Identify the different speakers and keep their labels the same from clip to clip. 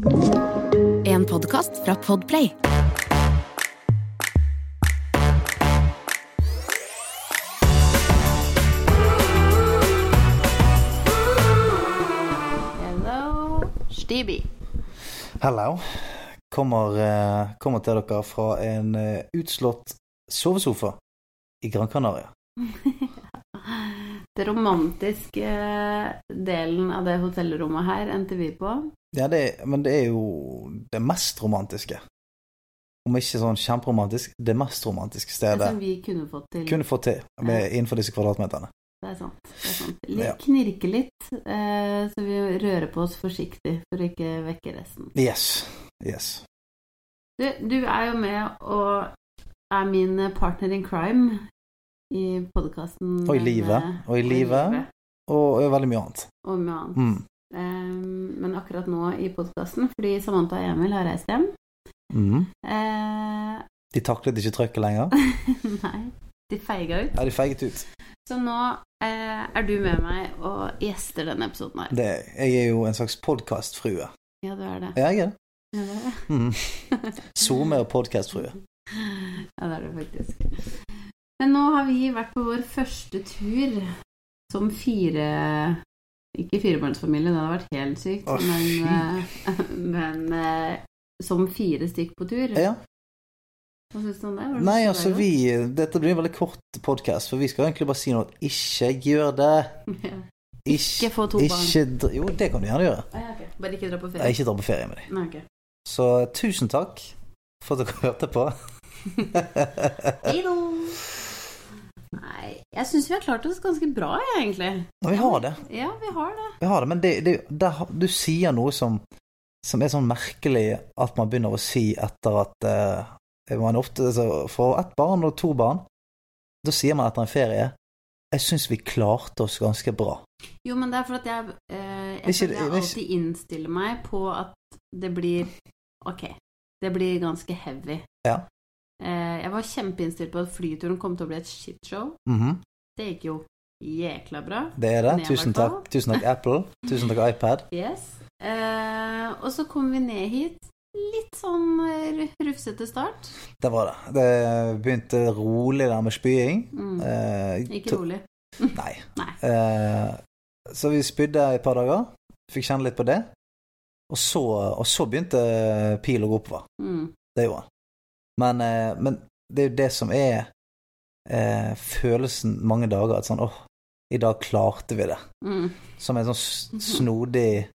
Speaker 1: En podkast fra Podplay.
Speaker 2: Hello, Stibi.
Speaker 3: Hello. Kommer, eh, kommer til dere fra en eh, utslått sovesofa i Gran Canaria.
Speaker 2: Det romantiske delen av det hotellrommet her endte vi på.
Speaker 3: Ja, det, men det er jo det mest romantiske. Om ikke sånn kjemperomantisk, det mest romantiske stedet.
Speaker 2: Det som vi kunne fått til.
Speaker 3: kunne fått til med, innenfor disse kvadratmeterne.
Speaker 2: Det er sant. Det er sant. Litt
Speaker 3: Ja.
Speaker 2: knirke litt, eh, så vi rører på oss forsiktig for å ikke vekke resten.
Speaker 3: Yes. Yes.
Speaker 2: Du, du er jo med og er min partner in crime i podkasten.
Speaker 3: Og i livet. Og i livet. Og, og veldig mye annet.
Speaker 2: Og mye annet.
Speaker 3: Mm.
Speaker 2: Um, men akkurat nå i podkasten, fordi Samantha og Emil har reist hjem
Speaker 3: Mm.
Speaker 2: Uh,
Speaker 3: De taklet ikke trøkket lenger.
Speaker 2: Nei, de feiga ut.
Speaker 3: Ja, de feiget ut.
Speaker 2: Så nå eh, er du med meg og gjester denne episoden her.
Speaker 3: Det, jeg er jo en slags podkastfrue.
Speaker 2: Ja, du er det.
Speaker 3: Ja, jeg er det.
Speaker 2: Ja, det er det.
Speaker 3: Mm. SoMe og podkastfrue.
Speaker 2: Ja, det er det faktisk. Men nå har vi vært på vår første tur som fire Ikke firebarnsfamilie, det hadde vært helt sykt,
Speaker 3: Å,
Speaker 2: men, eh, men eh, som fire stykk på tur.
Speaker 3: Ja.
Speaker 2: Hva syns du om det? Det
Speaker 3: Nei, altså vi Dette blir en veldig kort podkast, for vi skal egentlig bare si noe. Ikke gjør det.
Speaker 2: Ja.
Speaker 3: Ikke,
Speaker 2: Ikke få to barn.
Speaker 3: ikke Jo, det kan du gjerne gjøre.
Speaker 2: Ah, ja, okay. Bare ikke dra på
Speaker 3: ferie?
Speaker 2: ferie?
Speaker 3: ikke dra på ferie med deg.
Speaker 2: Nei, ok.
Speaker 3: Så tusen takk for at dere hørte på.
Speaker 2: Heidå! Nei, jeg syns vi har klart oss ganske bra, egentlig.
Speaker 3: Og vi har det.
Speaker 2: Ja, vi har det.
Speaker 3: Vi har det, Men det, det, der du sier noe som, som er sånn merkelig at man begynner å si etter at uh, man ofte altså, får ett barn og to barn. Da sier man etter en ferie Jeg syns vi klarte oss ganske bra.
Speaker 2: Jo, men det er for at jeg eh, Jeg
Speaker 3: Ikke-
Speaker 2: jeg alltid innstiller meg på at det blir Ok, det blir ganske heavy.
Speaker 3: Ja.
Speaker 2: Eh, jeg var kjempeinnstilt på at flyturen kom til å bli et shitshow.
Speaker 3: Mhm.
Speaker 2: Det gikk jo jækla bra.
Speaker 3: Det er det. Tusen takk, tusen takk Apple. Tusen takk iPad.
Speaker 2: Yes. Eh, og så kom vi ned hit. Litt sånn eh, rufsete start.
Speaker 3: Det var det. Det begynte rolig der med spying.
Speaker 2: Mm.
Speaker 3: Eh,
Speaker 2: Ikke rolig.
Speaker 3: Nei.
Speaker 2: Nei.
Speaker 3: Eh, så vi spydde i et par dager. Fikk kjenne litt på det. Og så, og så begynte pil å gå oppover.
Speaker 2: Mm.
Speaker 3: Det gjorde han. Men, eh, men det er jo det som er eh, følelsen mange dager. At sånn åh, i dag klarte vi det.
Speaker 2: Mm.
Speaker 3: Som en sånn snodig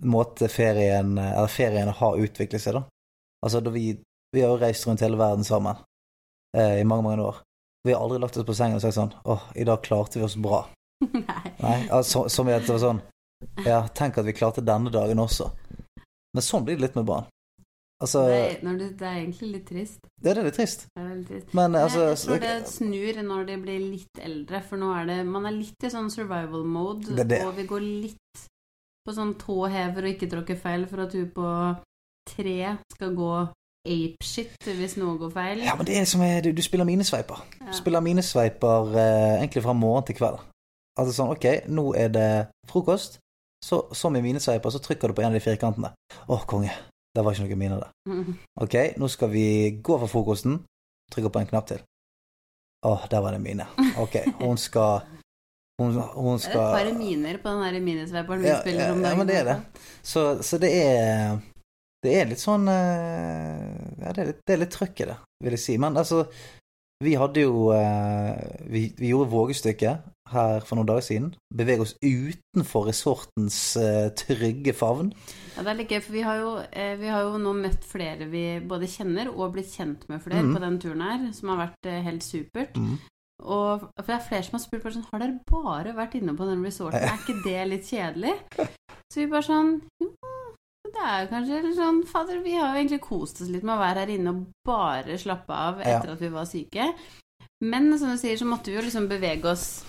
Speaker 3: måte ferien Eller ferien har utviklet seg, da. Altså, da vi, vi har jo reist rundt hele verden sammen eh, i mange, mange år. Vi har aldri lagt oss på sengen og sagt sånn åh, i dag klarte vi oss bra.
Speaker 2: Nei.
Speaker 3: Nei, altså, som i at det var sånn Ja, tenk at vi klarte denne dagen også. Men sånn blir det litt med barn. Altså
Speaker 2: Det, er, det, det er egentlig litt trist.
Speaker 3: Det er litt trist.
Speaker 2: Det er veldig trist.
Speaker 3: Men altså
Speaker 2: jeg tror det snur når de blir litt eldre, for nå er det Man er litt i sånn survival mode, og vi går litt på sånn tåhever og ikke tråkke feil for at du på tre skal gå apeshit hvis noe går feil.
Speaker 3: Ja, men det er som er, du, du spiller minesveiper.
Speaker 2: Ja.
Speaker 3: Du spiller minesveiper eh, egentlig fra morgen til kveld. Altså sånn, ok, nå er det frokost. Så som i minesveiper, så trykker du på en av de firkantene. Å, konge. Det var ikke noe mine det.
Speaker 2: Mm.
Speaker 3: Ok, nå skal vi gå for frokosten. Trykker på en knapp til. Å, der var det mine. Ok, hun skal Hun, hun
Speaker 2: Det er et par miner på den minisveperen vi
Speaker 3: Ja,
Speaker 2: spiller om dagen.
Speaker 3: ja, men det er det. Så, så det er Det er litt sånn eh, Ja, det er litt, det er litt trøkk i det, vil jeg si. Men altså, vi hadde jo eh, vi, vi gjorde vågestykket her for noen dager siden. Bevege oss utenfor resortens eh, trygge favn.
Speaker 2: Ja, det er litt gøy, for vi har, jo, eh, vi har jo nå møtt flere vi både kjenner og blitt kjent med flere
Speaker 3: mm.
Speaker 2: på den turen her, som har vært eh, helt supert. Og for det er flere som har spurt sånn Har dere bare vært inne på den resorten? Er ikke det litt kjedelig? Så vi bare sånn Jo, er jo kanskje litt sånn Fader, vi har jo egentlig kost oss litt med å være her inne og bare slappe av etter
Speaker 3: Ja.
Speaker 2: at vi var syke. Men som du sier, så måtte vi jo liksom bevege oss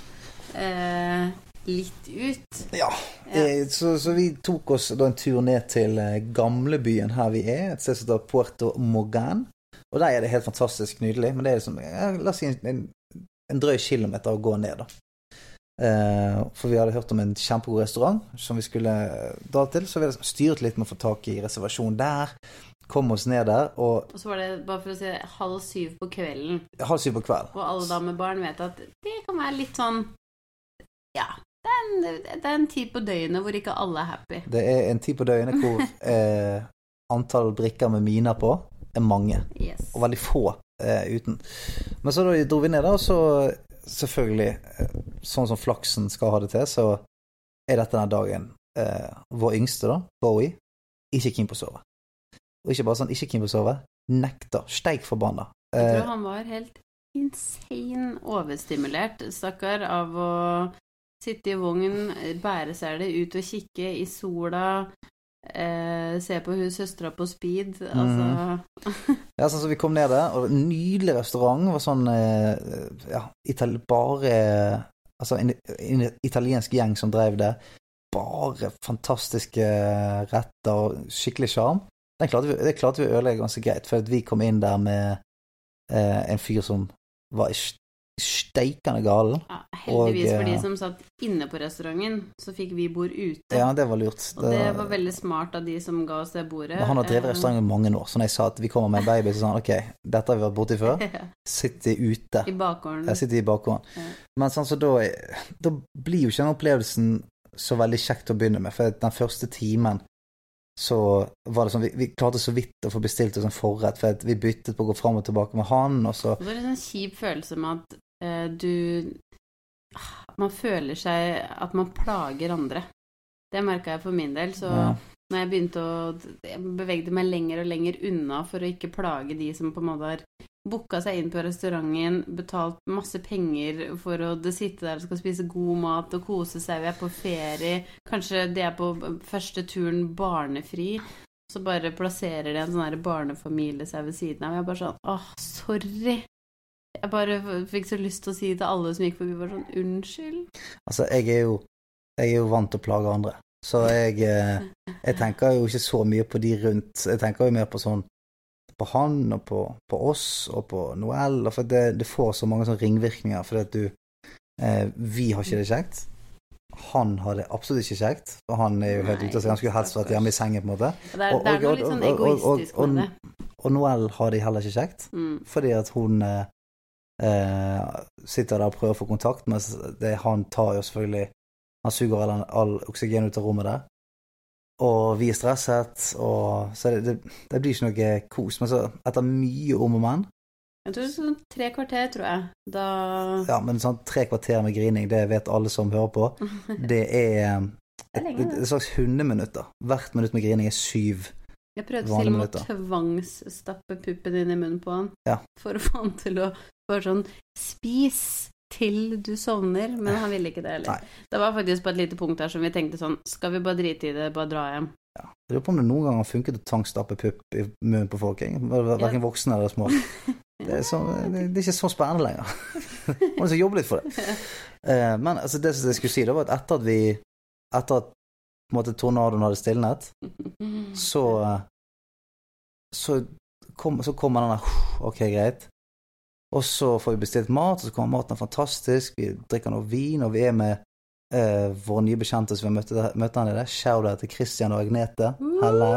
Speaker 2: eh, litt ut.
Speaker 3: Ja.
Speaker 2: Ja.
Speaker 3: Eh, Så, så vi tok oss da en tur ned til eh, gamlebyen her vi er, et sted som heter Puerto Morgan. Og der er det helt fantastisk nydelig, men det er liksom La oss si en, en, en drøy kilometer å gå ned, da. Eh, for vi hadde hørt om en kjempegod restaurant som vi skulle dra til. Så vi hadde styrt litt med å få tak i reservasjon der. Kom oss ned der, og
Speaker 2: Og så var det, bare for å si halv syv på kvelden.
Speaker 3: halv syv på kveld.
Speaker 2: Og alle da med barn vet at det kan være litt sånn Ja. Det er en, det er en tid på døgnet hvor ikke alle er happy.
Speaker 3: Det er en tid på døgnet hvor eh, antall brikker med miner på er mange,
Speaker 2: Yes.
Speaker 3: og veldig få eh, uten. Men så da dro vi ned der, og så selvfølgelig, eh, sånn som flaksen skal ha det til, så er dette den dagen eh, vår yngste, da, Bowie, ikke keen på å sove. Og ikke bare sånn ikke keen på å sove, nekter, steik forbanna.
Speaker 2: Jeg
Speaker 3: Eh,
Speaker 2: tror han var helt insane overstimulert, stakkar, av å sitte i vogn, bære seg det ut og kikke i sola, eh, se på hun søstera på speed, altså
Speaker 3: Ja, sånn som vi kom ned der, og en nydelig restaurant. Det var sånn eh, Ja, bare Altså en, en italiensk gjeng som drev det. Bare fantastiske retter og skikkelig sjarm. Det klarte vi å ødelegge ganske greit, for vi kom inn der med eh, en fyr som var st- steikende galen.
Speaker 2: ja, Heldigvis
Speaker 3: Og,
Speaker 2: for de
Speaker 3: eh,
Speaker 2: som satt inne på restauranten, så fikk vi bord ute.
Speaker 3: Ja, det var lurt.
Speaker 2: Og det var veldig smart av de som ga oss det bordet.
Speaker 3: Men han har drevet restaurant i mange år, så når jeg sa at vi kommer med en baby, så sa han ok, dette har vi vært borti før. Sitter ute.
Speaker 2: I bakgården.
Speaker 3: Jeg sitter i bakgården.
Speaker 2: Ja.
Speaker 3: Men sånn så da, da blir jo ikke den opplevelsen så veldig kjekt å begynne med, for den første timen så var det sånn Vi, vi klarte så vidt å få bestilt oss en forrett, for vi byttet på å gå fram og tilbake med han, og så
Speaker 2: så er en sånn kjip følelse med at eh, du Man føler seg at man plager andre. Det merka jeg for min del. Så
Speaker 3: Ja.
Speaker 2: Når jeg begynte å bevege meg lenger og lenger unna for å ikke plage de som på en måte har booka seg inn på restauranten, betalt masse penger for å sitte der og skal spise god mat og kose seg, vi er på ferie, kanskje de er på første turen barnefri, så bare plasserer de en sånn barnefamilie seg ved siden av. Jeg er bare sånn åh, sorry. Jeg bare fikk så lyst til å si til alle som gikk forbi, bare sånn unnskyld.
Speaker 3: Altså, jeg er jo Jeg er jo vant til å plage andre, så jeg eh, Jeg tenker jo ikke så mye på de rundt. Jeg tenker jo mer på sånn på han og på, på oss og på Noel, og for det, det får så mange sånne ringvirkninger fordi at du eh, Vi har ikke det kjekt. Han har det absolutt ikke kjekt, for han er jo helt ute. Så han skulle helst vært hjemme i sengen, på en måte.
Speaker 2: Det er,
Speaker 3: Og-
Speaker 2: det er noe litt sånn
Speaker 3: og- og- og-
Speaker 2: egoistisk
Speaker 3: og-
Speaker 2: med det.
Speaker 3: Og Noel har det heller ikke kjekt,
Speaker 2: Mm.
Speaker 3: fordi at hun eh, eh, sitter der og prøver å få kontakt, mens det, han tar jo selvfølgelig Han suger all, all oksygen ut av rommet der. Og vi er stresset, og så det, det, det blir ikke noe kos. Men så, etter mye om og men
Speaker 2: Jeg tror sånn tre kvarter, tror jeg. Da
Speaker 3: Ja, men sånn tre kvarter med grining, det vet alle som hører på. Det er et, et,
Speaker 2: et,
Speaker 3: slags hundeminutt, da. Hvert minutt med grining er syv.
Speaker 2: Jeg prøvde til og med å tvangsstappe puppen inn i munnen på han
Speaker 3: Ja.
Speaker 2: for å få han til å bare sånn Spis til du sovner. Men han ville ikke det heller.
Speaker 3: Nei.
Speaker 2: Det var faktisk på et lite punkt der som vi tenkte sånn Skal vi bare drite i det, bare dra hjem?
Speaker 3: Ja. Jeg lurer på om det noen gang har funket å tvangsstappe pupp i munnen på folk. verken ja. voksne eller små. Det er, så, det, er ikke så spennende lenger. Man skal jobbe litt for det. Eh, Men altså, det som jeg skulle si, det var at etter at vi Etter at måte, tornadoen hadde stilnet, så Så kom- så kommer den der Ok, greit. Og så får vi bestilt mat, og så kommer maten fantastisk. Vi drikker noe vin, og vi er med uh, våre nye bekjente som vi møtte, der- møtte her nede. Shout-out til Christian og Agnete. Hello.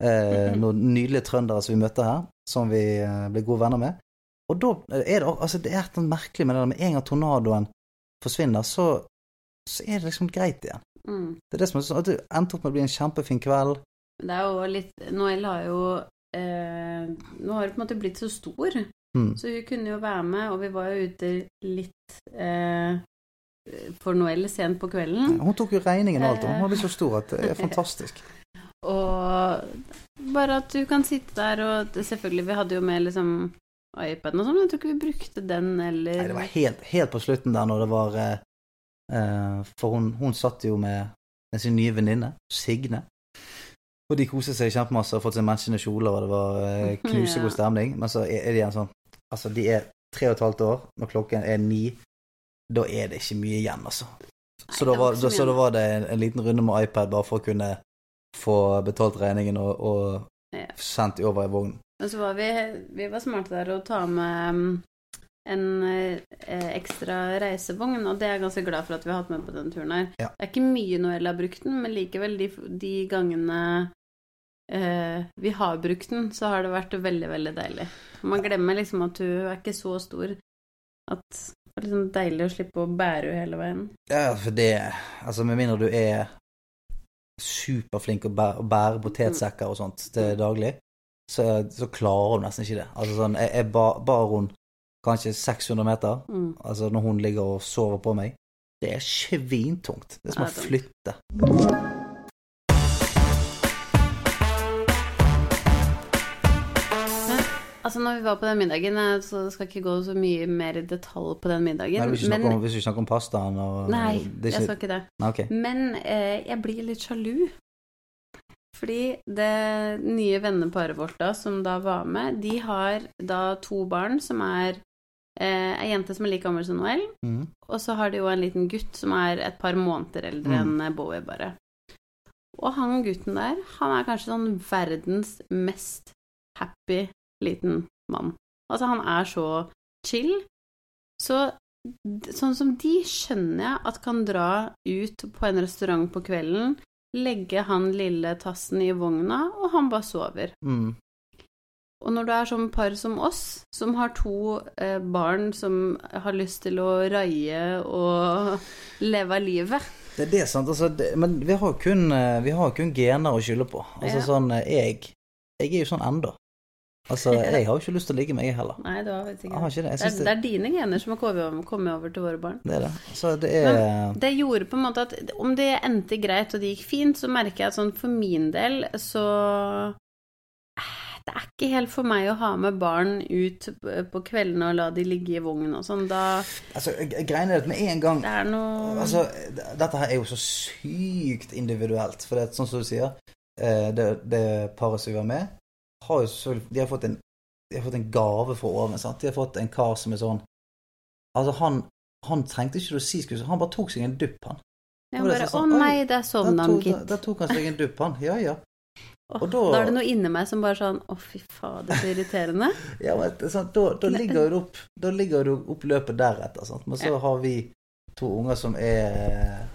Speaker 3: Uh, noen nydelige trøndere som vi møtte her, som vi uh, ble gode venner med. Og da er det altså det er noe merkelig med det der med en gang tornadoen forsvinner, så, så er det liksom greit igjen.
Speaker 2: Mm.
Speaker 3: Det er det som er sånn at det endte opp med å bli en kjempefin kveld.
Speaker 2: Det er jo litt Noel har jo eh, Nå har du på en måte blitt så stor,
Speaker 3: Mm.
Speaker 2: så hun kunne jo være med, og vi var jo ute litt eh, for eller sent på kvelden.
Speaker 3: Hun tok jo regningen og alt, hun
Speaker 2: var
Speaker 3: har blitt så stor at det er fantastisk.
Speaker 2: Og bare at du kan sitte der og det- Selvfølgelig, vi hadde jo med liksom iPaden og sånn, men jeg tror ikke vi brukte den eller
Speaker 3: Nei, det var helt, helt på slutten der når det var eh, eh, For hun, hun satt jo med, med sin nye venninne, Signe. Og de koser seg kjempemasse og fått seg matchende kjoler, og det var eh, knusegod stemning. Men så er, det de en sånn Altså, de er tre og et halvt år, når klokken er ni. Da er det ikke mye igjen, altså. Så,
Speaker 2: Nei,
Speaker 3: da
Speaker 2: var
Speaker 3: da, så da var det en, en liten runde med iPad bare for å kunne få betalt regningen og, og
Speaker 2: Ja.
Speaker 3: sendt over i vognen.
Speaker 2: Men så var vi, vi var smarte der å ta med mm, en eh, ekstra reisevogn, og det er jeg ganske glad for at vi har hatt med på den turen her.
Speaker 3: Ja.
Speaker 2: Det er ikke mye Noel har brukt den, men likevel, de, de gangene eh, vi har brukt den, så har det vært veldig, veldig deilig. Man glemmer liksom at du er ikke så stor at det er liksom deilig å slippe å bære henne hele veien.
Speaker 3: Ja, for det Altså, med mindre du er superflink å bære, å bære potetsekker og sånt til daglig, så, så klarer hun nesten ikke det. Altså sånn Jeg, jeg bar, bar hun kanskje 600 meter,
Speaker 2: Mm.
Speaker 3: altså når hun ligger og sover på meg. Det er svintungt. Det er som å flytte.
Speaker 2: Altså, når vi var på den middagen, eh, så skal jeg ikke gå så mye mer i detalj på den middagen,
Speaker 3: Nei, hvis du
Speaker 2: men
Speaker 3: snakker om, hvis vi snakker om pastaen og
Speaker 2: Nei,
Speaker 3: det er
Speaker 2: jeg
Speaker 3: ikke,
Speaker 2: skal ikke det.
Speaker 3: Nei, ok.
Speaker 2: Men eh, jeg blir litt sjalu. Fordi det nye venneparet vårt da, som da var med, de har da to barn som er eh, ei jente som er like gammel som Noel,
Speaker 3: mm.
Speaker 2: og så har de jo en liten gutt som er et par måneder eldre
Speaker 3: Mm.
Speaker 2: enn Bowie, bare. Og han gutten der, han er kanskje sånn verdens mest happy liten mann. Altså, han er så chill. Så sånn som de skjønner jeg at kan dra ut på en restaurant på kvelden, legge han lille tassen i vogna, og han bare sover.
Speaker 3: Mm.
Speaker 2: Og når du er sånn par som oss, som har to eh, barn som har lyst til å raie og leve livet
Speaker 3: Det er sant. Altså, det, men vi har kun, eh, vi har kun gener å skylde på. Altså
Speaker 2: Ja.
Speaker 3: sånn eh, Jeg Jeg er jo sånn enda. Altså, jeg har jo ikke lyst til å ligge med, jeg heller.
Speaker 2: Nei, du har
Speaker 3: Jeg
Speaker 2: ikke
Speaker 3: har
Speaker 2: det.
Speaker 3: ikke det. Jeg
Speaker 2: Det er, det er dine gener som har kommet over, kommet over til våre barn.
Speaker 3: det er det. Så det er
Speaker 2: Det gjorde på en måte at om det endte greit og det gikk fint, så merker jeg at sånn for min del så eh, Det er ikke helt for meg å ha med barn ut på kveldene og la de ligge i vogn og sånn. Da
Speaker 3: Altså, Greia er at med en gang
Speaker 2: Det er noe
Speaker 3: Altså, dette her er jo så sykt individuelt. For det er sånn som du sier, eh, det, det paret som vi var med, har jo selvfølgelig De har fått en, de har fått en gave fra oven. sant? De har fått en kar som er sånn Altså, han, han trengte ikke å si skuespill, Han bare tok seg en dupp, han.
Speaker 2: Ja,
Speaker 3: var
Speaker 2: bare Å
Speaker 3: sånn,
Speaker 2: nei, der sovna han, gitt.
Speaker 3: da tok han seg en dupp, han. Ja, ja. Og
Speaker 2: da,
Speaker 3: da-
Speaker 2: er det noe inni meg som bare sånn Å, fy fader, så irriterende.
Speaker 3: ja men, sant? Da, da ligger du opp Da ligger du opp løpet deretter. Sant? Men så
Speaker 2: Ja.
Speaker 3: har vi to unger som er,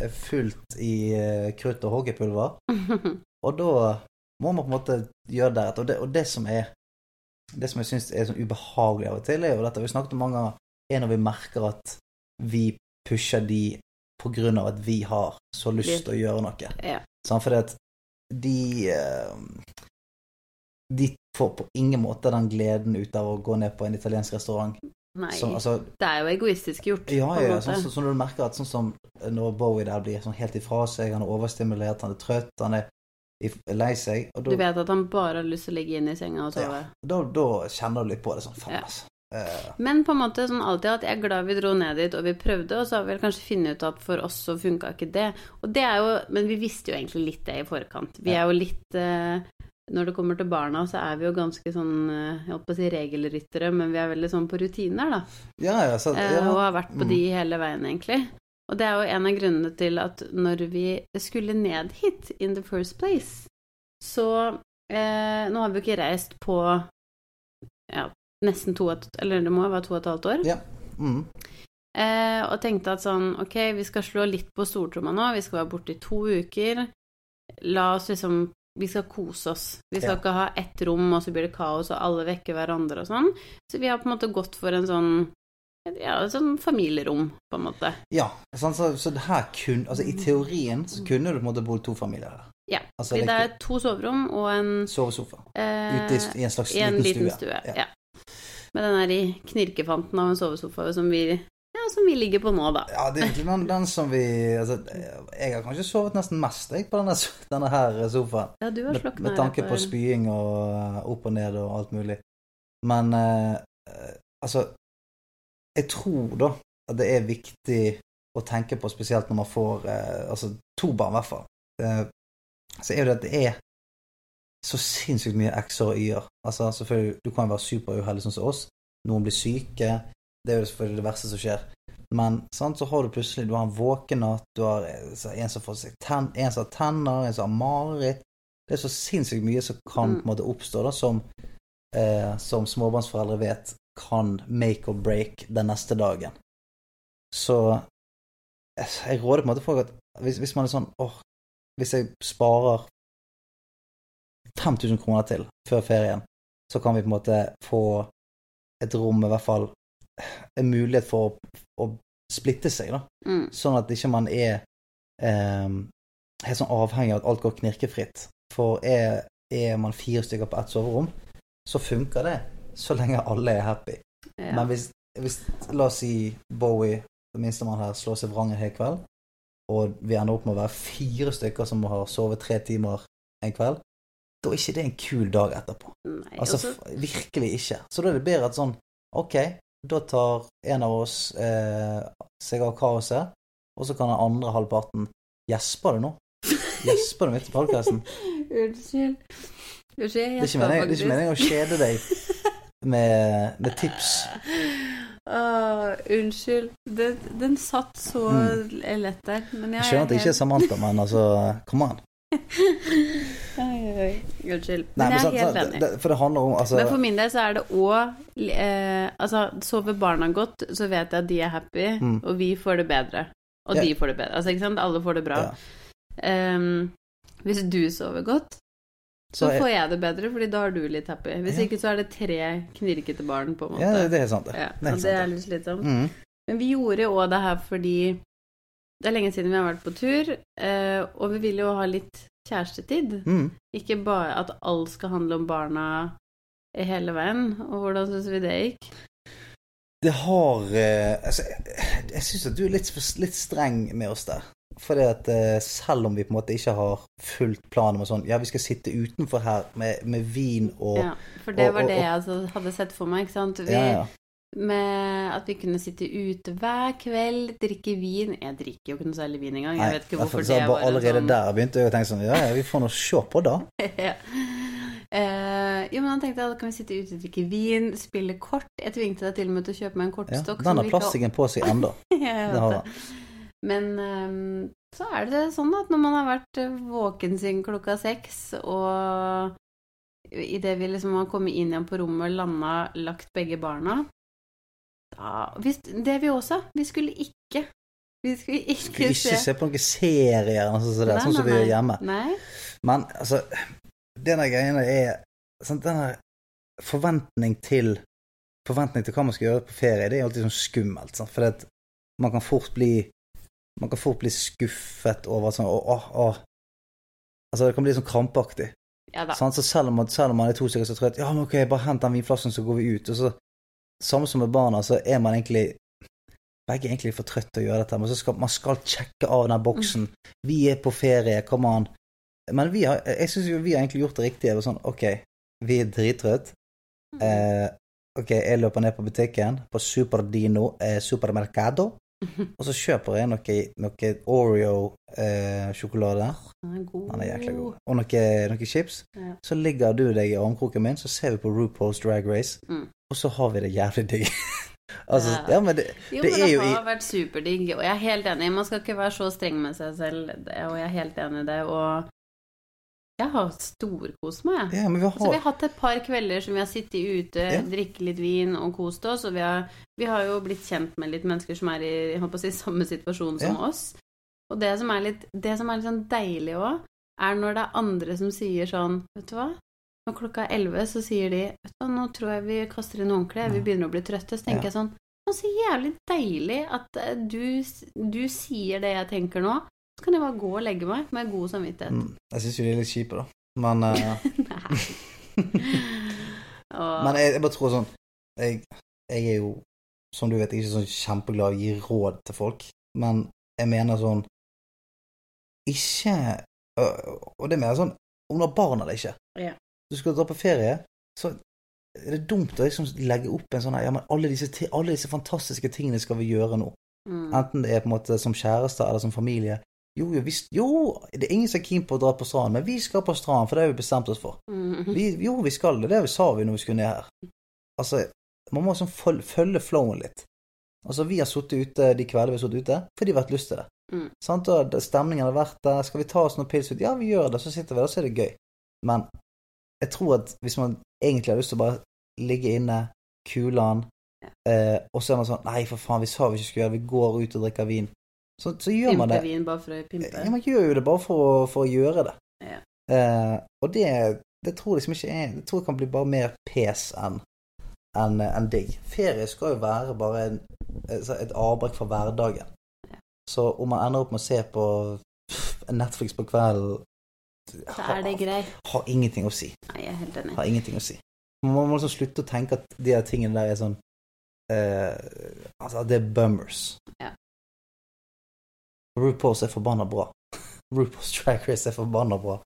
Speaker 3: er fullt i eh, krutt og hoggepulver. Og da må man på en måte gjøre deretter. Og det, og det som er Det som jeg syns er sånn ubehagelig av og til, er jo dette vi snakket om mange ganger, er når vi merker at vi pusher de på grunn av at vi har så lyst til å gjøre noe.
Speaker 2: Ja.
Speaker 3: Sånn, Fordi at de eh, De får på ingen måte den gleden ut av å gå ned på en italiensk restaurant.
Speaker 2: Nei.
Speaker 3: Som, altså,
Speaker 2: Det er jo egoistisk gjort.
Speaker 3: ja, ja, sånn, sånn, sånn når du merker at sånn som når Bowie der blir sånn helt ifra seg, han er overstimulert, han er trøtt, han er lei seg, og
Speaker 2: Du vet at han bare har lyst til å ligge inne i senga og sove.
Speaker 3: ja, da, da kjenner du litt på det sånn, faen
Speaker 2: Ja.
Speaker 3: altså. Eh,
Speaker 2: Men på en måte sånn alltid at jeg er glad vi dro ned dit, og vi prøvde, og så har vi kanskje funnet ut at for oss så funka ikke det. Og det er jo Men vi visste jo egentlig litt det i forkant. Vi er jo litt eh, Når det kommer til barna, så er vi jo ganske sånn eh, Jeg holdt på å si regelryttere, men vi er veldig sånn på rutiner, da.
Speaker 3: ja, ja, så,
Speaker 2: Eh,
Speaker 3: ja.
Speaker 2: og har vært på
Speaker 3: Mm.
Speaker 2: de hele veien, egentlig. Og det er jo en av grunnene til at når vi skulle ned hit in the first place, så eh, Nå har vi jo ikke reist på ja, nesten to Eller det må jo være to og et halvt år.
Speaker 3: Ja. Mm.
Speaker 2: Eh, og tenkte at sånn Ok, vi skal slå litt på stortromma nå. Vi skal være borte i to uker. La oss liksom Vi skal kose oss. Vi skal
Speaker 3: Ja.
Speaker 2: ikke ha ett rom, og så blir det kaos, og alle vekker hverandre og sånn. Så vi har på en måte gått for en sånn ja, sånn familierom, på en måte.
Speaker 3: Ja, sånn, så, så det her kun Altså, i teorien så kunne du på en måte bodd to familier her.
Speaker 2: Ja.
Speaker 3: Altså,
Speaker 2: Det
Speaker 3: det
Speaker 2: er to soverom og en
Speaker 3: sovesofa.
Speaker 2: eh,
Speaker 3: Ute i, en slags
Speaker 2: i en
Speaker 3: liten,
Speaker 2: liten
Speaker 3: stue.
Speaker 2: stue.
Speaker 3: Ja.
Speaker 2: Ja. Med den der i knirkefanten av en sovesofa som vi, ja, som vi ligger på nå, da.
Speaker 3: Ja, det er egentlig den, den som vi altså, Jeg har kanskje sovet nesten mest jeg, på denne, denne her sofaen.
Speaker 2: Ja, du har
Speaker 3: Med, med tanke på spying og uh, opp og ned og alt mulig. Men eh, eh, altså Jeg tror da at det er viktig å tenke på, spesielt når man får eh, altså to barn, i hvert fall. Eh, så er det at det er så sinnssykt mye x-er og y-er. Altså, selvfølgelig, du kan jo være superuheldig sånn som oss. Noen blir syke. Det er jo selvfølgelig det verste som skjer. Men sant, så har du plutselig du har en våkenatt, du har eh, så en som får seg ten, en som har tenner, en som har mareritt. Det er så sinnssykt mye som kan
Speaker 2: Mm.
Speaker 3: på en måte oppstå da, som, eh, som småbarnsforeldre vet kan make or break den neste dagen. Så jeg, råder på en måte folk at hvis, hvis man er sånn åh, hvis jeg sparer 5000 kroner til før ferien, så kan vi på en måte få et rom i hvert fall en mulighet for å, å splitte seg, da.
Speaker 2: Mm.
Speaker 3: Sånn at ikke man er eh, helt sånn avhengig av at alt går knirkefritt. For er, er man fire stykker på ett soverom, så funker det så lenge alle er happy.
Speaker 2: Ja.
Speaker 3: Men hvis, hvis la oss si Bowie, det minstemann her, slår seg vrang en hel kveld, og vi ender opp med å være fire stykker som har sovet tre timer en kveld, da er ikke det en kul dag etterpå.
Speaker 2: Nei,
Speaker 3: Altså
Speaker 2: også-
Speaker 3: virkelig ikke. Så da er det bedre at sånn Ok, da tar en av oss eh, seg av kaoset, og så kan den andre halvparten Gjesper du nå? Gjesper du midt i podkasten?
Speaker 2: Unnskyld.
Speaker 3: Det det er ikke meningen å kjede deg med, med tips.
Speaker 2: Åh, unnskyld. Den, den satt så lett der. Men jeg,
Speaker 3: Jeg skjønner at det ikke er Samantha, men altså Come on.
Speaker 2: Unnskyld.
Speaker 3: Nei,
Speaker 2: Men jeg er helt enig.
Speaker 3: det, for det om altså,
Speaker 2: Men for min del så er det òg eh, Altså, sover barna godt, så vet jeg at de er happy,
Speaker 3: Mm.
Speaker 2: og vi får det bedre. Og
Speaker 3: yeah.
Speaker 2: de får det bedre. Altså, ikke sant? Alle får det bra.
Speaker 3: ja.
Speaker 2: Um, hvis du sover godt, så
Speaker 3: Så
Speaker 2: får jeg det bedre, fordi da er du litt happy. Hvis
Speaker 3: Ja.
Speaker 2: ikke så er det tre knirkete barn, på en måte.
Speaker 3: ja, det, det er sant, det.
Speaker 2: Ja,
Speaker 3: det er sant,
Speaker 2: det er litt slitsomt.
Speaker 3: Mm.
Speaker 2: Men vi gjorde òg det her fordi det er lenge siden vi har vært på tur, eh, og vi vil jo ha litt kjærestetid.
Speaker 3: Mm.
Speaker 2: Ikke bare at alt skal handle om barna hele veien. Og hvordan syns vi det gikk?
Speaker 3: Det har eh, Altså, jeg, jeg syns at du er litt, litt streng med oss der. Fordi at eh, selv om vi på en måte ikke har fulgt planen med sånn Ja, vi skal sitte utenfor her med, med vin og
Speaker 2: Ja, for det
Speaker 3: og-
Speaker 2: var
Speaker 3: og-
Speaker 2: det jeg altså hadde sett for meg. ikke sant? Vi,
Speaker 3: ja, ja.
Speaker 2: Med at vi kunne sitte ute hver kveld, drikke vin Jeg drikker jo ikke noe særlig vin engang.
Speaker 3: Nei,
Speaker 2: Jeg vet ikke hvorfor det var
Speaker 3: Allerede
Speaker 2: sånn
Speaker 3: der begynte jeg å tenke sånn Ja, ja, vi får nå se på, da.
Speaker 2: ja. Uh, jo, men han tenkte at da kan vi sitte ute og drikke vin, spille kort. Jeg tvingte deg til og med til å kjøpe meg en kortstokk.
Speaker 3: Ja, den har plastikken på seg ennå.
Speaker 2: ja, jeg
Speaker 3: Det
Speaker 2: vet
Speaker 3: har
Speaker 2: det. Men ehm, så er det sånn at når man har vært eh, våken siden klokka seks, og idet vi liksom har kommet inn igjen på rommet, landa, lagt begge barna da, Det vi også. Vi skulle ikke Vi skulle ikke,
Speaker 3: Skulle ikke se på noen serier eller noe sånt,
Speaker 2: Nei,
Speaker 3: sånn som vi gjør hjemme.
Speaker 2: Nei.
Speaker 3: Men altså, denne greiene er sant, Denne forventning til Forventning til hva man skal gjøre på ferie, det er alltid sånn skummelt. Sant? For man kan fort bli Man kan fort bli skuffet over sånn åh, åh, åh. Altså, det kan bli sånn krampaktig.
Speaker 2: Ja da.
Speaker 3: Så selv om, man, selv om man er to stykker, så tror jeg at ja, men ok, bare hent den vinflasken, så går vi ut. Og så, samme som med barna, så er man egentlig begge er egentlig for trøtte til å gjøre dette, men så skal man skal sjekke av den boksen. Vi er på ferie, kom an. Men vi har, jeg syns jo vi har egentlig gjort det riktige. Sånn, ok, vi er drittrøtt. Eh, ok, jeg løper ned på butikken, på Superdino eh, Supermercado, og så kjøper jeg noe, noe Oreo-sjokolade.
Speaker 2: Den er god.
Speaker 3: Den er jækla god. Og noe, noe chips.
Speaker 2: Ja.
Speaker 3: Så ligger du deg i armkroken min, så ser vi på RuPaul's Drag Race,
Speaker 2: Mm.
Speaker 3: og så har vi det jævlig digg. altså,
Speaker 2: Ja.
Speaker 3: ja, men det,
Speaker 2: Jo,
Speaker 3: det
Speaker 2: men
Speaker 3: er
Speaker 2: det
Speaker 3: har i
Speaker 2: vært superdigg, og jeg er helt enig. Man skal ikke være så streng med seg selv, og jeg er helt enig i det. Og jeg har storkost meg, jeg.
Speaker 3: Ja, men vi
Speaker 2: Så vi
Speaker 3: har
Speaker 2: har hatt et par kvelder som vi har sittet ute,
Speaker 3: Ja.
Speaker 2: drikket litt vin og kost oss, og vi har, vi har jo blitt kjent med litt mennesker som er i si, samme situasjon som
Speaker 3: Ja.
Speaker 2: oss. Og det som er litt, det som er litt sånn deilig òg, er når det er andre som sier sånn Vet du hva? Når klokka er elleve, så sier de Vet du hva, nå tror jeg vi kaster inn håndkleet, vi begynner å bli trøtte. Så tenker jeg sånn så jævlig deilig at eh, du, du sier det jeg tenker nå. Så kan jeg bare gå og legge meg med god samvittighet.
Speaker 3: Mm, Jeg syns jo de er litt kjipe, da. Men,
Speaker 2: uh...
Speaker 3: Men jeg, jeg bare tror sånn jeg, jeg er jo, som du vet, ikke sånn kjempeglad i å gi råd til folk, men jeg mener sånn Ikke Og det mener jeg sånn om du har barn eller ikke.
Speaker 2: Ja.
Speaker 3: Du skal dra på ferie, så er det dumt å liksom legge opp en sånn her Ja, men alle disse, alle disse fantastiske tingene skal vi gjøre nå.
Speaker 2: Mm.
Speaker 3: Enten det er på en måte som kjærester eller som familie. Jo, jo, visst, jo, det er ingen som er keen på å dra på stranden, men vi skal på stranden, for det har vi bestemt oss for.
Speaker 2: Mm.
Speaker 3: Vi, jo, vi skal det. Det sa vi når vi skulle ned her. Altså, man må sånn følge, følge flowen litt. Altså, vi har sittet ute de kveldene vi har sittet ute, fordi vi har hatt lyst til det.
Speaker 2: Mm.
Speaker 3: Sant? Og stemningen har vært der. Skal vi ta oss noen pils ut? Ja, vi gjør det. Så sitter vi der, så er det gøy. Men jeg tror at hvis man egentlig har lyst til å bare ligge inne, Kulan.
Speaker 2: Ja.
Speaker 3: Eh, og så er man sånn Nei, for faen, vi sa vi ikke skulle gjøre det. Vi går ut og drikker vin. Så, så gjør man
Speaker 2: Pimpe
Speaker 3: det.
Speaker 2: vin bare for å pimpe.
Speaker 3: Ja, man gjør jo det bare for, for å gjøre det.
Speaker 2: Ja.
Speaker 3: Eh, og det, det tror jeg liksom ikke er Det tror jeg kan bli bare mer pes enn enn en digg. Ferie skal jo være bare en, et avbrekk fra hverdagen.
Speaker 2: Ja.
Speaker 3: Så om man ender opp med å se på Netflix på kvelden
Speaker 2: Så er det greit.
Speaker 3: har ingenting å si.
Speaker 2: Nei, jeg er helt enig.
Speaker 3: Har ingenting å si. Man må liksom slutte å tenke at de tingene der er sånn eh, Altså, det er bummers.
Speaker 2: Ja.
Speaker 3: RuPaul's er forbanna bra. RuPaul's Drag Race er forbanna bra.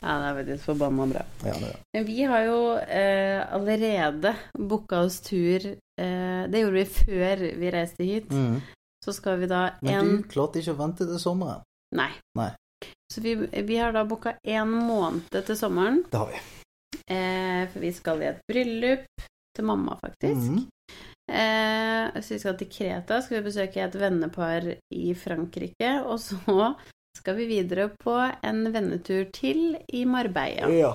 Speaker 2: Ja, det er faktisk forbanna bra.
Speaker 3: Ja.
Speaker 2: Men vi har jo eh, allerede booka oss tur eh, Det gjorde vi før vi reiste hit.
Speaker 3: Mm.
Speaker 2: Så skal vi da
Speaker 3: Men du klarte ikke å vente til sommeren.
Speaker 2: Nei.
Speaker 3: Nei.
Speaker 2: Så vi, vi har da booka en måned til sommeren.
Speaker 3: Det har vi.
Speaker 2: Eh, for vi skal i et bryllup til mamma, faktisk.
Speaker 3: Mhm.
Speaker 2: Eh, så vi skal til Kreta, skal vi besøke et vennepar i Frankrike. Og så skal vi videre på en vennetur til i Marbella.
Speaker 3: Ja.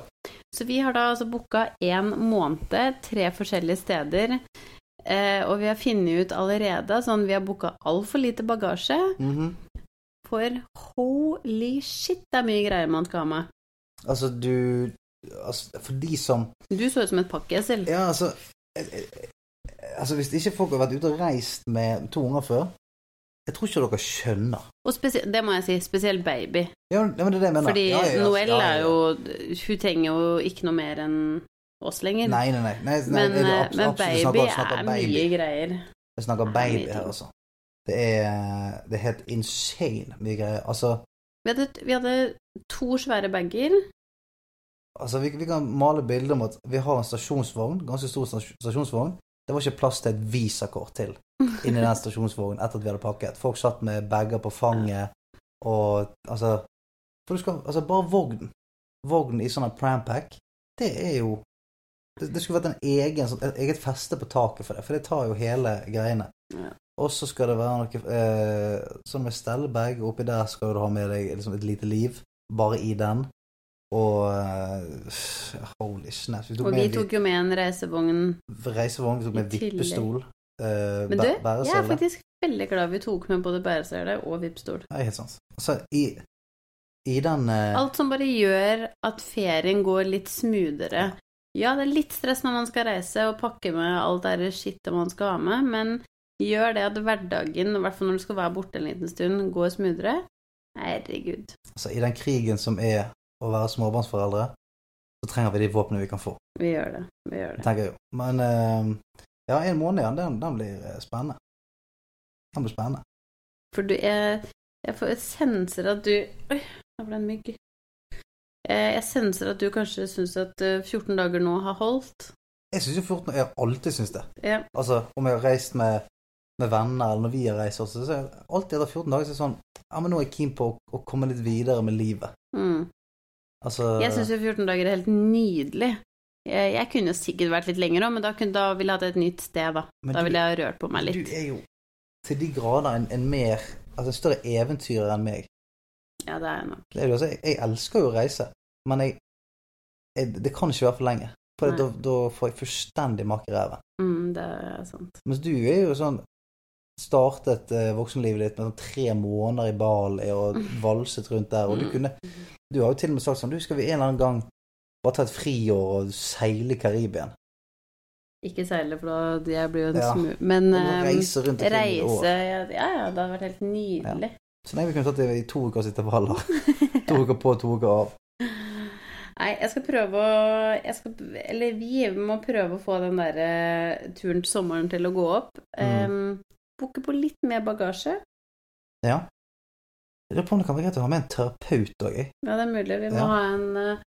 Speaker 2: Så vi har da altså booka én måned, tre forskjellige steder. Eh, og vi har funnet ut allerede sånn Vi har booka altfor lite bagasje.
Speaker 3: Mhm.
Speaker 2: For holy shit, det er mye greier man skal ha med.
Speaker 3: Altså, du altså, For de som
Speaker 2: Du så ut som et pakkesel.
Speaker 3: Ja, altså Altså, hvis ikke folk har vært ute og reist med to unger før Jeg tror ikke dere skjønner.
Speaker 2: Og det må jeg si, spesielt baby.
Speaker 3: Ja, men det er det jeg mener.
Speaker 2: Fordi
Speaker 3: Ja, ja,
Speaker 2: Noelle er jo Hun trenger jo ikke noe mer enn oss lenger.
Speaker 3: Nei, nei, nei. nei, nei
Speaker 2: men, eh, men baby
Speaker 3: snakker-
Speaker 2: er
Speaker 3: baby.
Speaker 2: mye greier.
Speaker 3: Jeg snakker
Speaker 2: er
Speaker 3: baby her, altså. Det er, det er helt insane mye greier. Altså,
Speaker 2: Vi hadde, vi hadde to svære bager.
Speaker 3: altså vi, vi kan male bilder om at vi har en stasjonsvogn, ganske stor stasjonsvogn. Det var ikke plass til et visakort til inni den stasjonsvognen etter at vi hadde pakket. Folk satt med bager på fanget og altså skal Altså, bare vognen. Vognen i sånn prampack, det er jo det, det skulle vært en egen, sånn, et eget feste på taket for det, for det tar jo hele greiene.
Speaker 2: Ja.
Speaker 3: Og så skal det være noe eh, sånn med stellebag, oppi der skal du ha med deg liksom et lite liv, bare i den. Og eh, holy snap. Vi
Speaker 2: Og vi tok jo med en reisevogn.
Speaker 3: reisevogn, vi tok med vippestol. Uh,
Speaker 2: Men du, jeg er faktisk veldig glad vi tok med både bæresele og vippestol.
Speaker 3: Ja, helt sant. Så i, i den uh...
Speaker 2: Alt som bare gjør at ferien går litt smoothere. Ja, det er litt stress når man skal reise og pakke med alt det skittet man skal ha med, men gjør det at hverdagen, i hvert fall når du skal være borte en liten stund, går smoothere. Herregud.
Speaker 3: altså, I den krigen som er å være småbarnsforeldre, så trenger vi de våpnene vi kan få,
Speaker 2: Vi gjør det. Vi gjør det.
Speaker 3: tenker jeg jo. Men eh, ja, en måned igjen, den, den blir eh, spennende. Den blir spennende.
Speaker 2: For du er Jeg får senser at du Oi, der ble det en mygg. Eh, Jeg senser at du kanskje syns at eh, 14 dager nå har holdt.
Speaker 3: Jeg syns jo 14 Jeg har alltid syntes det.
Speaker 2: Ja.
Speaker 3: Altså, om jeg har reist med, med venner, eller når vi har reist også, så er alltid etter 14 dager så er det sånn Ja, men nå er jeg keen på å, å komme litt videre med livet.
Speaker 2: Mm.
Speaker 3: Altså
Speaker 2: Jeg syns jo 14 dager er helt nydelig. Jeg, jeg kunne sikkert vært litt lenger òg, men da, kunne, da ville jeg hatt et nytt sted, da.
Speaker 3: Men
Speaker 2: Da ville jeg rørt på meg litt.
Speaker 3: Du er jo til de grader en, en mer Altså en større eventyrer enn meg.
Speaker 2: Ja, det er jeg nok.
Speaker 3: Det er jo, altså, jeg, jeg elsker jo å reise, men jeg, jeg Det kan ikke være for lenge. For da, da får jeg fullstendig makk i ræven.
Speaker 2: Mm, det er sant.
Speaker 3: Mens du er jo sånn Startet eh, voksenlivet ditt med sånn tre måneder i Bali og valset rundt der, og du
Speaker 2: Mm.
Speaker 3: kunne Du har jo til og med sagt sånn Du, skal vi en eller annen gang bare ta et friår og seile i Karibia?
Speaker 2: Ikke seile, for da jeg blir jo en
Speaker 3: Ja.
Speaker 2: smu... Men
Speaker 3: Og
Speaker 2: eh,
Speaker 3: reise rundt et år.
Speaker 2: reise ja, ja, ja, det hadde vært helt nydelig.
Speaker 3: Så nei, vi kunne tatt det i to uker sitt intervaller. To uker på, to uker av.
Speaker 2: Nei, jeg skal prøve å jeg skal, Eller vi må prøve å få den der eh, turen til sommeren til å gå opp.
Speaker 3: Mm.
Speaker 2: Um, Booke på litt mer bagasje.
Speaker 3: Ja. Jeg lurer på om det kan være greit å ha med en terapeut òg.
Speaker 2: Ja, det er mulig. Vi må
Speaker 3: Ja.
Speaker 2: ha en eh,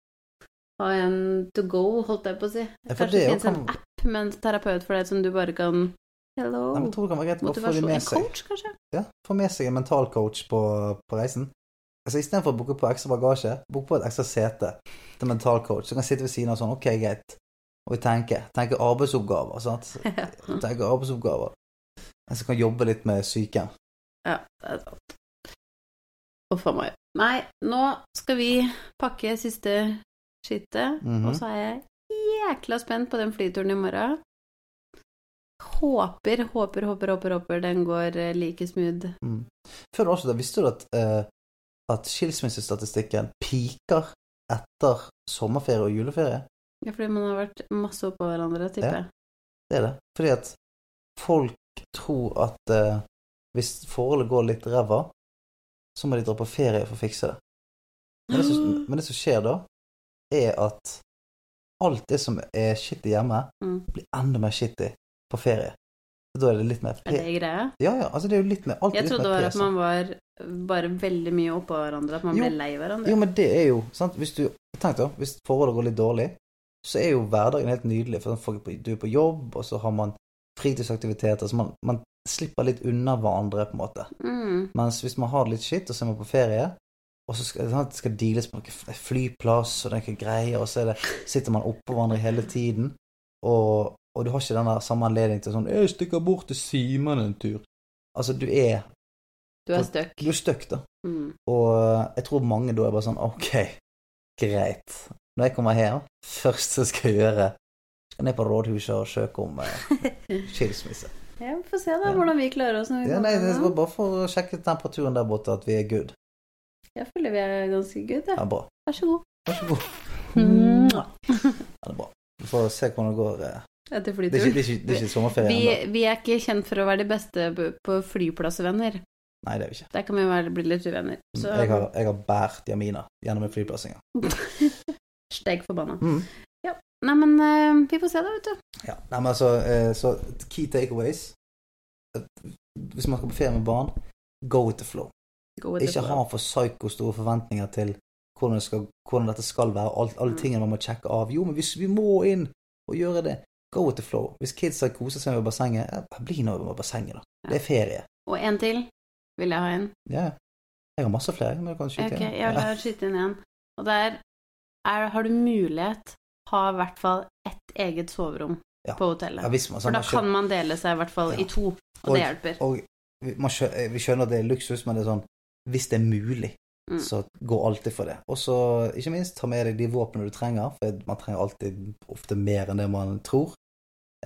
Speaker 2: ha en to go, holdt jeg på å si.
Speaker 3: Ja,
Speaker 2: Kanskje det
Speaker 3: finnes
Speaker 2: finnes en app med en terapeut for deg som du bare kan Hello.
Speaker 3: Nei, jeg tror det kan være greit
Speaker 2: Motivasjon. En coach, kanskje?
Speaker 3: Ja, Få med seg en mentalcoach på, på reisen. Altså Istedenfor å booke på ekstra bagasje, book på et ekstra sete til mentalcoach. Så kan sitte ved siden av sånn Ok, greit. Og vi tenker. Tenker arbeidsoppgaver, sant. Tenker arbeidsoppgaver. En som kan jobbe litt med syke.
Speaker 2: Ja, det er sant. Uff a meg. Nei, nå skal vi pakke siste skittet,
Speaker 3: Mhm.
Speaker 2: og så er jeg jækla spent på den flyturen i morgen. håper, håper, håper, håper, håper den går eh, like smooth.
Speaker 3: Mm. Før du da visste du at, uh, at skilsmissestatistikken piker etter sommerferie og juleferie?
Speaker 2: Ja, fordi man har vært masse oppå hverandre, tipper jeg. Ja.
Speaker 3: Det er det. Fordi at folk tror at eh, hvis forholdet går litt ræva, så må de dra på ferie for å fikse det. Men det, som, men det som skjer da, er at alt det som er shitty hjemme,
Speaker 2: Mm.
Speaker 3: blir enda mer shitty på ferie. Da er det litt mer
Speaker 2: Er det greia?
Speaker 3: Ja, ja, altså det er jo litt mer
Speaker 2: Jeg trodde det var at man var bare veldig mye oppå hverandre, at man
Speaker 3: Jo.
Speaker 2: ble lei hverandre.
Speaker 3: Jo, men det er jo sant? Hvis du Tenk da, hvis forholdet går litt dårlig, så er jo hverdagen helt nydelig. For du er på jobb, og så har man fritidsaktiviteter, så man, man slipper litt unna hverandre, på en måte.
Speaker 2: Mm.
Speaker 3: Mens hvis man har det litt skitt, og så er man på ferie, og så skal det skal deales på noen flyplass og noen greier, og så det, sitter man oppå hverandre hele tiden, og, og du har ikke den der samme anledning til sånn 'Jeg stikker bort til Simen en tur'. Altså, du er
Speaker 2: Du er stuck.
Speaker 3: Du er stuck, da.
Speaker 2: Mm.
Speaker 3: Og jeg tror mange da er bare sånn Ok, greit. Når jeg kommer hjem, først så skal jeg gjøre ned på rådhuset og søke om eh, skilsmisse.
Speaker 2: Ja, vi får se da hvordan vi klarer oss når vi
Speaker 3: Ja, nei, det var bare for å sjekke temperaturen der borte, at vi er good.
Speaker 2: Jeg føler vi er ganske good,
Speaker 3: Ja,
Speaker 2: ja.
Speaker 3: bra.
Speaker 2: Vær så god.
Speaker 3: Vær så god. Ja, det er bra. Vi får se hvordan det går. Etter
Speaker 2: Etter
Speaker 3: Det er ikke, det er ikke, det er ikke sommerferie
Speaker 2: Vi,
Speaker 3: ennå.
Speaker 2: vi er ikke kjent for å være de beste på- på flyplassvenner.
Speaker 3: Nei, det er vi ikke.
Speaker 2: Der kan vi være, bli litt uvenner. Så
Speaker 3: Jeg har, jeg har båret Jamina gjennom en flyplassing.
Speaker 2: Steg forbanna.
Speaker 3: Mm.
Speaker 2: Nei, men uh, vi får se da, vet du.
Speaker 3: Ja, nei, men altså, uh, så key takeaways Hvis man skal på ferie med barn, go with the flow.
Speaker 2: With the
Speaker 3: Ikke
Speaker 2: flow.
Speaker 3: ha for psyko store forventninger til hvordan, det skal, hvordan dette skal være, alt, alle
Speaker 2: Mm.
Speaker 3: tingene man må sjekke av. Jo, men hvis vi må inn og gjøre det, go with the flow. Hvis kidsa koser seg med bassenget, ja, bli nå med bassenget, da. Det er ferie.
Speaker 2: Og en til vil jeg ha inn.
Speaker 3: Ja. Jeg har masse flere, men du kan skyte
Speaker 2: Ok,
Speaker 3: inn.
Speaker 2: jeg vil skyte inn igjen. Og der er, har du mulighet ha i hvert fall ett eget soverom
Speaker 3: Ja.
Speaker 2: på hotellet.
Speaker 3: Ja, man,
Speaker 2: For da kan man dele seg i hvert fall i to, og,
Speaker 3: Og-
Speaker 2: det hjelper.
Speaker 3: Og vi, vi skjønner at det er luksus, men det er sånn Hvis det er mulig,
Speaker 2: Mm.
Speaker 3: så gå alltid for det. Og så, ikke minst, ta med deg de våpnene du trenger, for man trenger alltid ofte mer enn det man tror.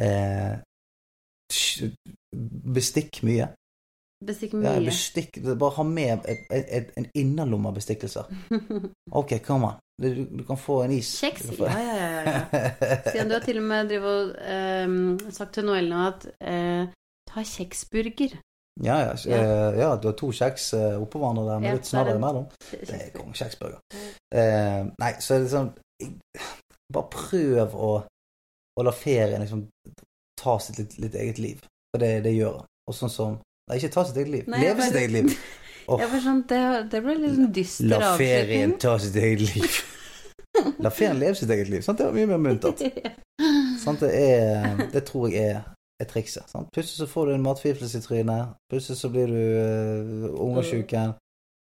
Speaker 3: Eh, bestikk mye.
Speaker 2: Bestikk
Speaker 3: Ja, bestikk, bare ha med et, et, et, en innerlomme av bestikkelser. Ok, kom on. Du, du kan få en is.
Speaker 2: Kjeks?
Speaker 3: Få-
Speaker 2: Ja, ja, ja. ja. Stian, du har til og med og eh, sagt til Noelle nå at eh, ta kjeksburger.
Speaker 3: ja, ja,
Speaker 2: Ja.
Speaker 3: eh, ja, du har to kjeks eh, oppå hverandre der med litt
Speaker 2: er det-
Speaker 3: imellom.
Speaker 2: Det er
Speaker 3: er kongekjeksburger. Eh, nei, så er det sånn Bare prøv å, å la ferien liksom ta sitt litt, litt eget liv. For det, det gjør han. Og sånn som Nei, ikke ta sitt eget liv.
Speaker 2: Nei,
Speaker 3: Leve sitt eget liv. Åh,
Speaker 2: Jeg sånn, det, det ble litt sånn dyster
Speaker 3: la ferien
Speaker 2: avslutning.
Speaker 3: ta sitt eget liv. La ferien leve sitt eget liv. Sant? Det var mye mer muntert. Sant? Det, er, det tror jeg er, er trikset. Sant? Plutselig så får du en matforgiftelse i trynet. Plutselig så blir du uh, ungersjuken.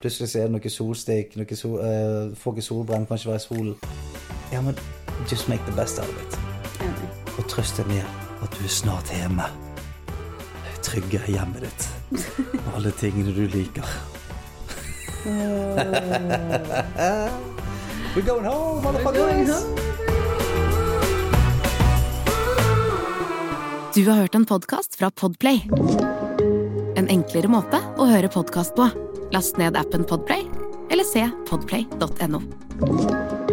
Speaker 3: Plutselig så er det noe solstikk, noe sol, uh, får ikke solbrenn, kan ikke være i solen. Ja, men just make the best out of it. Og trøst deg med at du er snart hjemme. Trygge hjemmet ditt. Og alle tingene du liker. We're going home, motherfuckers!
Speaker 1: Du har hørt en podkast fra Podplay. En enklere måte å høre podkast på. Last ned appen Podplay, eller se podplay.no.